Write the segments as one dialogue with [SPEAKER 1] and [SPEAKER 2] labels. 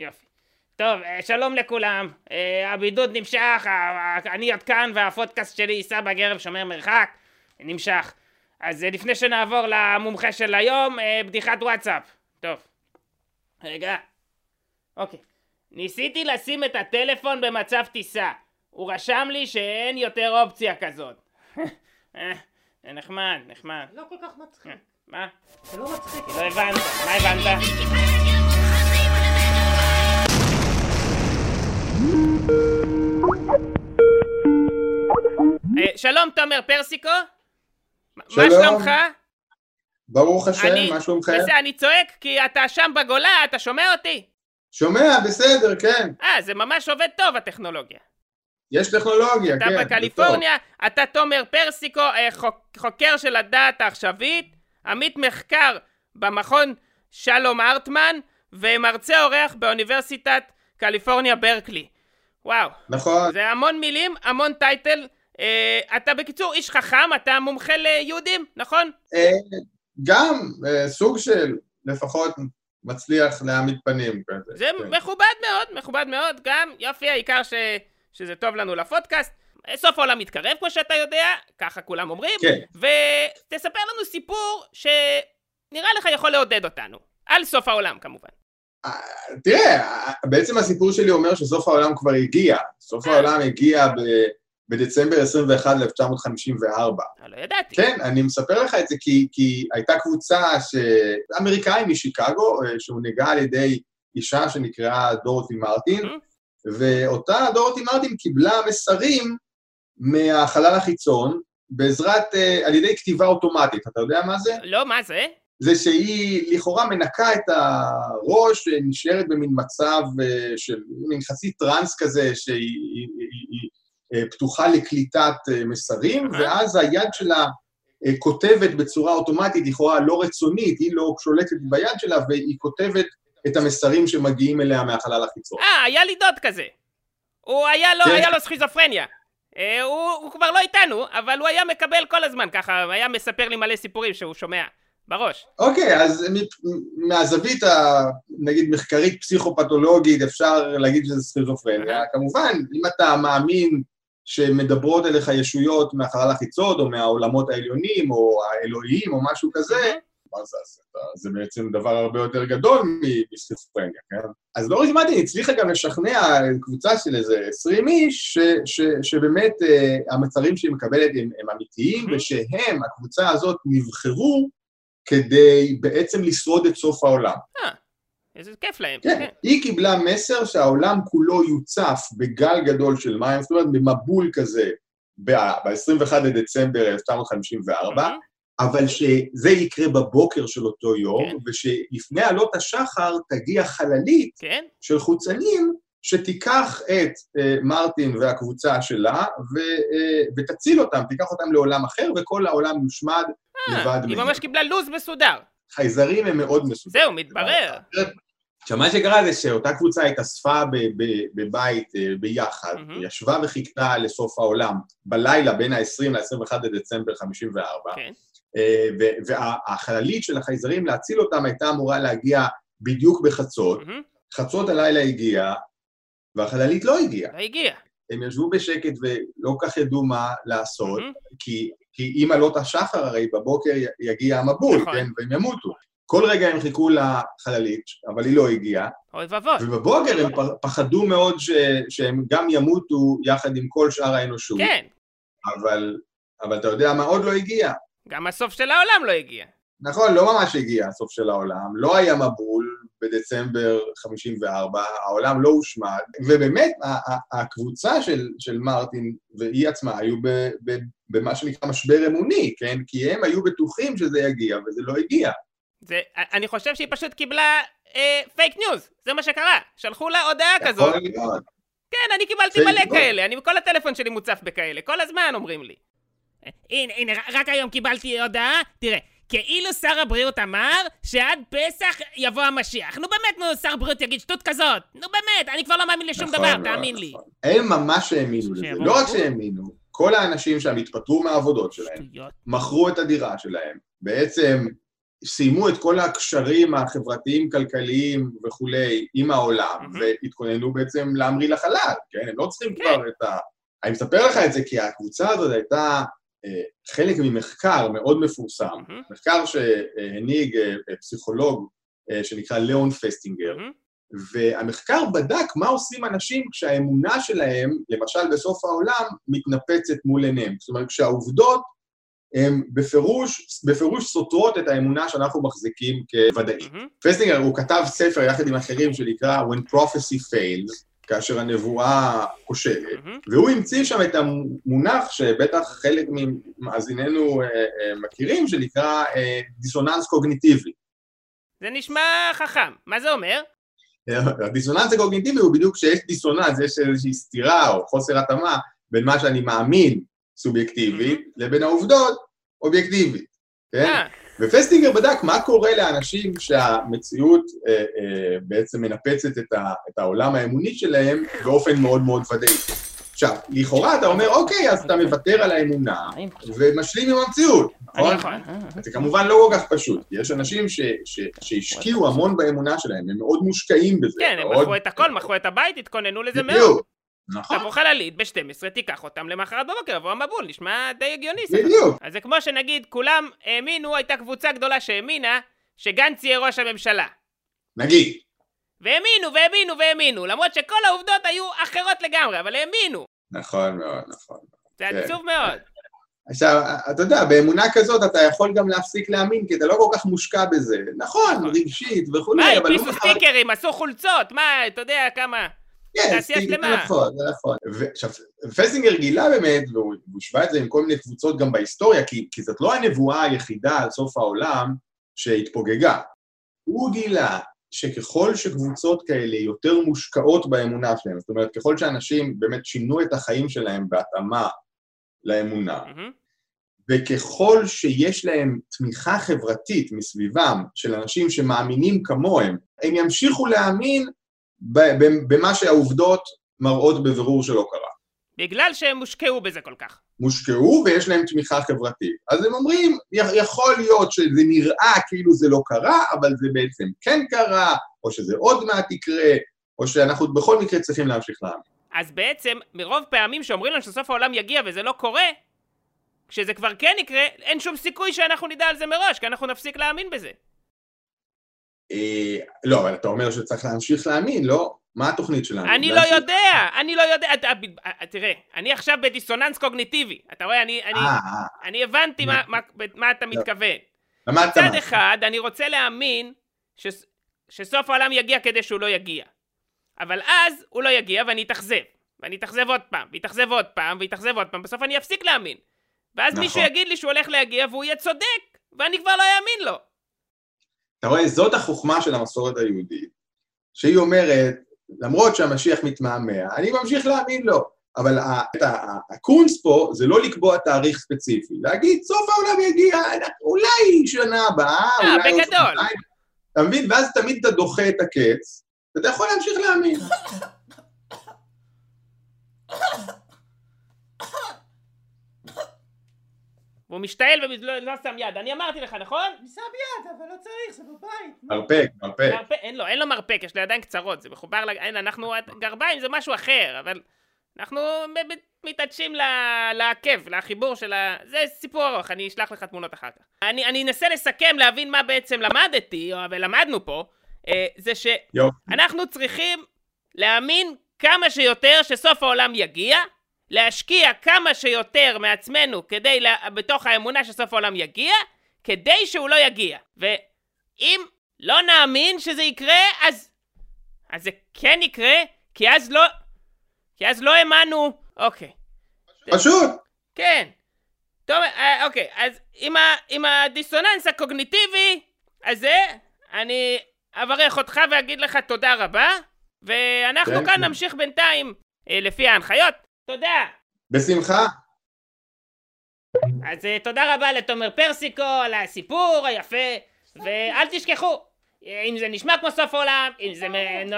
[SPEAKER 1] יופי. טוב, אה, שלום לכולם. אה, הבידוד נמשך, אני עוד כאן והפודקאסט שלי יישא בגרב שומר מרחק. נמשך. אז אה, לפני שנעבור למומחה של היום, בדיחת וואטסאפ. טוב. רגע. אוקיי. ניסיתי לשים את הטלפון במצב טיסה. הוא רשם לי שאין יותר אופציה כזאת. אה, נחמד, נחמד.
[SPEAKER 2] לא כל כך מצחיק.
[SPEAKER 1] מה?
[SPEAKER 2] זה לא מצחיק.
[SPEAKER 1] לא הבנת. מה הבנת? שלום תומר פרסיקו. מה
[SPEAKER 3] שלום.
[SPEAKER 1] שלומך?
[SPEAKER 3] ברוך השם,
[SPEAKER 1] אני-
[SPEAKER 3] מה שלומכם?
[SPEAKER 1] בסדר, אני צועק כי אתה שם בגולה, אתה שומע אותי?
[SPEAKER 3] שומע, בסדר, כן.
[SPEAKER 1] אה, זה ממש עובד טוב הטכנולוגיה.
[SPEAKER 3] יש טכנולוגיה,
[SPEAKER 1] אתה
[SPEAKER 3] כן. זה
[SPEAKER 1] בקליפורניה, אתה תומר פרסיקו, אה, חוק- חוקר של הדעת העכשווית, עמית מחקר במכון שלום ארטמן, ומרצה אורח באוניברסיטת קליפורניה ברקלי. וואו.
[SPEAKER 3] נכון,
[SPEAKER 1] זה המון מילים, המון טייטל. אה, אתה בקיצור איש חכם, אתה מומחה ליהודים, נכון?
[SPEAKER 3] אה, גם אה, סוג של לפחות מצליח להעמיד פנים כזה.
[SPEAKER 1] זה
[SPEAKER 3] כן.
[SPEAKER 1] מכובד מאוד, מכובד מאוד, גם יופי, העיקר ש... שזה טוב לנו לפודקאסט. סוף העולם מתקרב, כמו שאתה יודע, ככה כולם אומרים.
[SPEAKER 3] כן.
[SPEAKER 1] ותספר לנו סיפור שנראה לך יכול לעודד אותנו. על סוף העולם כמובן.
[SPEAKER 3] תראה, בעצם הסיפור שלי אומר שסוף העולם כבר הגיע. סוף
[SPEAKER 1] אה.
[SPEAKER 3] העולם הגיע ב- בדצמבר 21, 1954.
[SPEAKER 1] אני לא ידעתי.
[SPEAKER 3] כן, אני מספר לך את זה כי, כי הייתה קבוצה ש... אמריקאים משיקגו, אה, שהונהגה על ידי אישה שנקראה דורותי מרטין. ואותה דורותי מרטין קיבלה מסרים מהחלל החיצון בעזרת, אה, על ידי כתיבה אוטומטית. אתה יודע מה זה?
[SPEAKER 1] לא, מה זה?
[SPEAKER 3] זה שהיא לכאורה מנקה את הראש, נשארת במין מצב אה, של מין חצי טראנס כזה, שהיא היא, היא, היא, אה, פתוחה לקליטת אה, מסרים,
[SPEAKER 1] אהה.
[SPEAKER 3] ואז היד שלה כותבת בצורה אוטומטית, לכאורה לא רצונית, היא לא שולטת ביד שלה, והיא כותבת את המסרים שמגיעים אליה מהחלל החיצון.
[SPEAKER 1] אה, היה לי דוד כזה. הוא היה לו,
[SPEAKER 3] כן.
[SPEAKER 1] היה לו סכיזופרניה. הוא, הוא כבר לא איתנו, אבל הוא היה מקבל כל הזמן ככה, היה מספר לי מלא סיפורים שהוא שומע. בראש.
[SPEAKER 3] אוקיי, אז מהזווית, ה, נגיד, מחקרית פסיכופתולוגית, אפשר להגיד שזה סכיזופרניה. כמובן, אם אתה מאמין שמדברות אליך ישויות מהחלל החיצון, או מהעולמות העליונים, או האלוהיים, או משהו כזה, זה, אז אתה- זה בעצם דבר הרבה יותר גדול מסכיזופרניה, כן? אז דוריס מרטין הצליחה גם לשכנע קבוצה של איזה 20 איש, ש, ש, שבאמת אה, המצרים שהיא מקבלת הם, הם אמיתיים. ושהם, הקבוצה הזאת, נבחרו כדי בעצם לשרוד את סוף העולם.
[SPEAKER 1] איזה כיף להם.
[SPEAKER 3] כן, היא קיבלה מסר שהעולם כולו יוצף בגל גדול של מים, זאת אומרת במבול כזה ב-21 לדצמבר 1954,
[SPEAKER 1] Mhm.
[SPEAKER 3] אבל שזה יקרה בבוקר של אותו יום,
[SPEAKER 1] כן.
[SPEAKER 3] ושלפני עלות השחר תגיע חללית
[SPEAKER 1] כן?
[SPEAKER 3] של חוצנים שתיקח את אה, מרטין והקבוצה שלה ו, אה, ותציל אותם, תיקח אותם לעולם אחר, וכל העולם יושמד
[SPEAKER 1] אה,
[SPEAKER 3] לבד
[SPEAKER 1] היא
[SPEAKER 3] מהם.
[SPEAKER 1] ממש קיבלה לו"ז מסודר.
[SPEAKER 3] חייזרים הם מאוד מסודרים.
[SPEAKER 1] זהו, מתברר.
[SPEAKER 3] עכשיו, מה שקרה זה שאותה קבוצה התאספה ב- ב- בבית ביחד,
[SPEAKER 1] מהמם.
[SPEAKER 3] ישבה וחיכתה לסוף העולם בלילה בין ה-20 ל-21 לדצמבר 54,
[SPEAKER 1] כן.
[SPEAKER 3] אה, ו- והחללית של החייזרים להציל אותם הייתה אמורה להגיע בדיוק בחצות,
[SPEAKER 1] מהמם.
[SPEAKER 3] חצות הלילה הגיעה, והחללית לא הגיעה.
[SPEAKER 1] לא הגיע.
[SPEAKER 3] הם ישבו בשקט ולא כך ידעו מה לעשות,
[SPEAKER 1] מהמם.
[SPEAKER 3] כי, כי עם עלות השחר הרי בבוקר יגיע המבול,
[SPEAKER 1] נכון.
[SPEAKER 3] כן, והם ימותו. כל רגע הם חיכו לחללית, אבל היא לא הגיעה,
[SPEAKER 1] אוי ואבוי.
[SPEAKER 3] ובבוקר הם פחדו מאוד ש, שהם גם ימותו יחד עם כל שאר האנושות,
[SPEAKER 1] כן,
[SPEAKER 3] אבל, אבל אתה יודע מה עוד לא הגיע?
[SPEAKER 1] גם הסוף של העולם לא הגיע.
[SPEAKER 3] נכון, לא ממש הגיע הסוף של העולם, לא היה מבול בדצמבר 54, העולם לא הושמד, ובאמת הקבוצה של, של מרטין והיא עצמה היו ב, ב, במה שנקרא משבר אמוני, כן? כי הם היו בטוחים שזה יגיע וזה לא הגיע.
[SPEAKER 1] זה, אני חושב שהיא פשוט קיבלה אה, פייק ניוז, זה מה שקרה. שלחו לה הודעה כזאת.
[SPEAKER 3] יכול להיות.
[SPEAKER 1] כן, אני קיבלתי מלא
[SPEAKER 3] ניוז.
[SPEAKER 1] כאלה, אני, כל הטלפון שלי מוצף בכאלה, כל הזמן אומרים לי. הנה, הנה, רק היום קיבלתי הודעה, תראה, כאילו שר הבריאות אמר שעד פסח יבוא המשיח. נו באמת, נו, שר הבריאות יגיד שטות כזאת. נו באמת, אני כבר לא מאמין לשום
[SPEAKER 3] נכון,
[SPEAKER 1] דבר,
[SPEAKER 3] לא,
[SPEAKER 1] תאמין לי.
[SPEAKER 3] נכון. הם ממש האמינו לזה. לא רק שהאמינו, כל האנשים שם התפטרו מהעבודות שלהם,
[SPEAKER 1] שטויות.
[SPEAKER 3] מכרו את הדירה שלהם, בעצם סיימו את כל הקשרים החברתיים-כלכליים וכולי עם העולם,
[SPEAKER 1] Mhm.
[SPEAKER 3] והתכוננו בעצם להמריא לחלל, כן? הם לא צריכים
[SPEAKER 1] כן.
[SPEAKER 3] כבר את ה... אני מספר לך את זה כי הקבוצה הזאת הייתה חלק ממחקר מאוד מפורסם,
[SPEAKER 1] מהמם,
[SPEAKER 3] מחקר שהנהיג אה, אה, פסיכולוג אה, שנקרא ליאון פסטינגר,
[SPEAKER 1] מהמם.
[SPEAKER 3] והמחקר בדק מה עושים אנשים כשהאמונה שלהם, למשל בסוף העולם, מתנפצת מול עיניהם. זאת אומרת, כשהעובדות הן בפירוש, בפירוש סותרות את האמונה שאנחנו מחזיקים כוודאית.
[SPEAKER 1] מהמם.
[SPEAKER 3] פסטינגר, הוא כתב ספר יחד עם אחרים שנקרא When Prophecy Fails, כאשר הנבואה כושלת,
[SPEAKER 1] מהמם.
[SPEAKER 3] והוא המציא שם את המונח שבטח חלק ממאזיננו אה, אה, מכירים, שנקרא אה, דיסוננס קוגניטיבי.
[SPEAKER 1] זה נשמע חכם. מה זה אומר?
[SPEAKER 3] הדיסוננס הקוגניטיבי הוא בדיוק כשיש דיסוננס, יש איזושהי סתירה או חוסר התאמה בין מה שאני מאמין סובייקטיבית לבין העובדות אובייקטיבית, כן?
[SPEAKER 1] אה,
[SPEAKER 3] ופסטינגר בדק מה קורה לאנשים שהמציאות אה, אה, בעצם מנפצת את, ה, את העולם האמוני שלהם באופן מאוד מאוד ודאי. עכשיו, לכאורה אתה אומר, אוקיי, אז אתה מוותר על האמונה ומשלים עם המציאות, נכון?
[SPEAKER 1] אה,
[SPEAKER 3] זה כמובן לא כל כך פשוט, כי יש אנשים ש, ש, שהשקיעו המון באמונה שלהם, הם מאוד מושקעים בזה.
[SPEAKER 1] כן, הם מכרו את הכל, מכרו את הבית, התכוננו לזה מאוד.
[SPEAKER 3] בדיוק, נכון,
[SPEAKER 1] תבוא חללית ב-12, תיקח אותם למחרת בבוקר, יבוא המבול, נשמע די הגיוני.
[SPEAKER 3] בדיוק.
[SPEAKER 1] אז זה כמו שנגיד, כולם האמינו, הייתה קבוצה גדולה שהאמינה שגנץ יהיה ראש הממשלה.
[SPEAKER 3] נגיד,
[SPEAKER 1] והאמינו, והאמינו, והאמינו, למרות שכל העובדות היו אחרות לגמרי, אבל האמינו.
[SPEAKER 3] נכון מאוד, נכון.
[SPEAKER 1] זה
[SPEAKER 3] כן.
[SPEAKER 1] עצוב מאוד.
[SPEAKER 3] עכשיו, אתה יודע, באמונה כזאת אתה יכול גם להפסיק להאמין, כי אתה לא כל כך מושקע בזה. נכון,
[SPEAKER 1] נכון.
[SPEAKER 3] רגשית
[SPEAKER 1] מה,
[SPEAKER 3] וכולי, אבל...
[SPEAKER 1] הדפיסו
[SPEAKER 3] לא-
[SPEAKER 1] סטיקרים, עשו חולצות, מה, אתה יודע כמה...
[SPEAKER 3] כן,
[SPEAKER 1] תעשייה
[SPEAKER 3] סטיגמה,
[SPEAKER 1] שלמה.
[SPEAKER 3] נכון, נכון. פסינגר גילה באמת, והוא הוא השווה את זה עם כל מיני קבוצות גם בהיסטוריה, כי, כי זאת לא הנבואה היחידה על סוף העולם שהתפוגגה. הוא גילה שככל שקבוצות כאלה יותר מושקעות באמונה שלהם, זאת אומרת, ככל שאנשים באמת שינו את החיים שלהם בהתאמה לאמונה,
[SPEAKER 1] מהמם.
[SPEAKER 3] וככל שיש להם תמיכה חברתית מסביבם של אנשים שמאמינים כמוהם, הם ימשיכו להאמין במה שהעובדות מראות בבירור שלא קרה.
[SPEAKER 1] בגלל שהם הושקעו בזה כל כך.
[SPEAKER 3] מושקעו ויש להם תמיכה חברתית. אז הם אומרים, "י- יכול להיות שזה נראה כאילו זה לא קרה, אבל זה בעצם כן קרה, או שזה עוד מעט יקרה, או שאנחנו בכל מקרה צריכים להמשיך להאמין.
[SPEAKER 1] אז בעצם, מרוב פעמים שאומרים לנו שסוף העולם יגיע וזה לא קורה, כשזה כבר כן יקרה, אין שום סיכוי שאנחנו נדע על זה מראש, כי אנחנו נפסיק להאמין בזה.
[SPEAKER 3] אה, לא, אבל אתה אומר שצריך להמשיך להאמין, לא? מה התוכנית שלנו?
[SPEAKER 1] אני לא יודע, אני לא יודע, אה, תראה, אני עכשיו בדיסוננס קוגניטיבי, אתה רואה, אני,
[SPEAKER 3] אה,
[SPEAKER 1] הבנתי מה, מה אתה מתכוון.
[SPEAKER 3] למדת
[SPEAKER 1] מצד. אחד, אני רוצה להאמין ש, שסוף העולם יגיע כדי שהוא לא יגיע. אבל אז הוא לא יגיע ואני אתאכזב. ואני אתאכזב עוד פעם, ואתאכזב עוד פעם, ואתאכזב עוד פעם, בסוף אני אפסיק להאמין. ואז
[SPEAKER 3] נכון.
[SPEAKER 1] מישהו יגיד לי שהוא הולך להגיע והוא יהיה צודק, ואני כבר לא אאמין לו.
[SPEAKER 3] אתה רואה, זאת החוכמה של המסורת היהודית, שהיא אומרת, למרות שהמשיח מתמהמה, אני ממשיך להאמין לו. אבל הקונס פה זה לא לקבוע תאריך ספציפי, להגיד, סוף העולם יגיע, אולי שנה הבאה,
[SPEAKER 1] אה,
[SPEAKER 3] אולי עוד
[SPEAKER 1] בגדול.
[SPEAKER 3] שנתיים. אתה מבין? ואז תמיד אתה דוחה את הקץ, ואתה יכול להמשיך להאמין.
[SPEAKER 1] והוא משתעל ולא לא שם יד. אני אמרתי לך, נכון?
[SPEAKER 2] אני שם יד, אבל לא צריך, זה בבית.
[SPEAKER 3] מרפק, מרפק.
[SPEAKER 1] מרפק, אין לו, אין לו מרפק, יש לו ידיים קצרות, זה מחובר, ל... אין, אנחנו, גרביים זה משהו אחר, אבל אנחנו מתעדשים ל- לעקב, לחיבור של ה... זה סיפור ארוך, אני אשלח לך תמונות אחר כך. אני, אני אנסה לסכם, להבין מה בעצם למדתי, או ולמדנו פה, אה, זה. שאנחנו צריכים להאמין כמה שיותר שסוף העולם יגיע, להשקיע כמה שיותר מעצמנו כדי, לה... בתוך האמונה שסוף העולם יגיע, כדי שהוא לא יגיע. ואם לא נאמין שזה יקרה, אז... אז זה כן יקרה, כי אז לא... כי אז לא האמנו... אוקיי.
[SPEAKER 3] פשוט.
[SPEAKER 1] כן. טוב, אה, אוקיי, אז עם, ה, עם הדיסוננס הקוגניטיבי הזה, אני אברך אותך ואגיד לך תודה רבה, ואנחנו
[SPEAKER 3] כן,
[SPEAKER 1] כאן. נמשיך בינתיים אה, לפי ההנחיות. תודה.
[SPEAKER 3] בשמחה.
[SPEAKER 1] אז אה, תודה רבה לתומר פרסיקו על הסיפור היפה, ואל תשכחו, אה, אם זה נשמע כמו סוף העולם, אם זה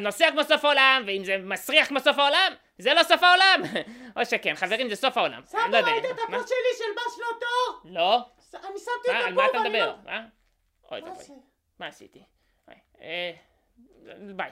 [SPEAKER 1] נוסע כמו סוף העולם, ואם זה מסריח כמו סוף העולם, זה לא סוף העולם. או שכן, חברים, זה סוף העולם. לא
[SPEAKER 2] סבא,
[SPEAKER 1] יודע.
[SPEAKER 2] ראית את? הפוסט שלי של מס לא טוב?
[SPEAKER 1] לא?
[SPEAKER 2] ס- אני שמתי את
[SPEAKER 1] על מה אתה
[SPEAKER 2] הפה ואני
[SPEAKER 1] מדבר?
[SPEAKER 2] לא...
[SPEAKER 1] מה? אוי
[SPEAKER 2] מה
[SPEAKER 1] ואבוי,
[SPEAKER 2] זה?
[SPEAKER 1] מה עשיתי? אה, ביי.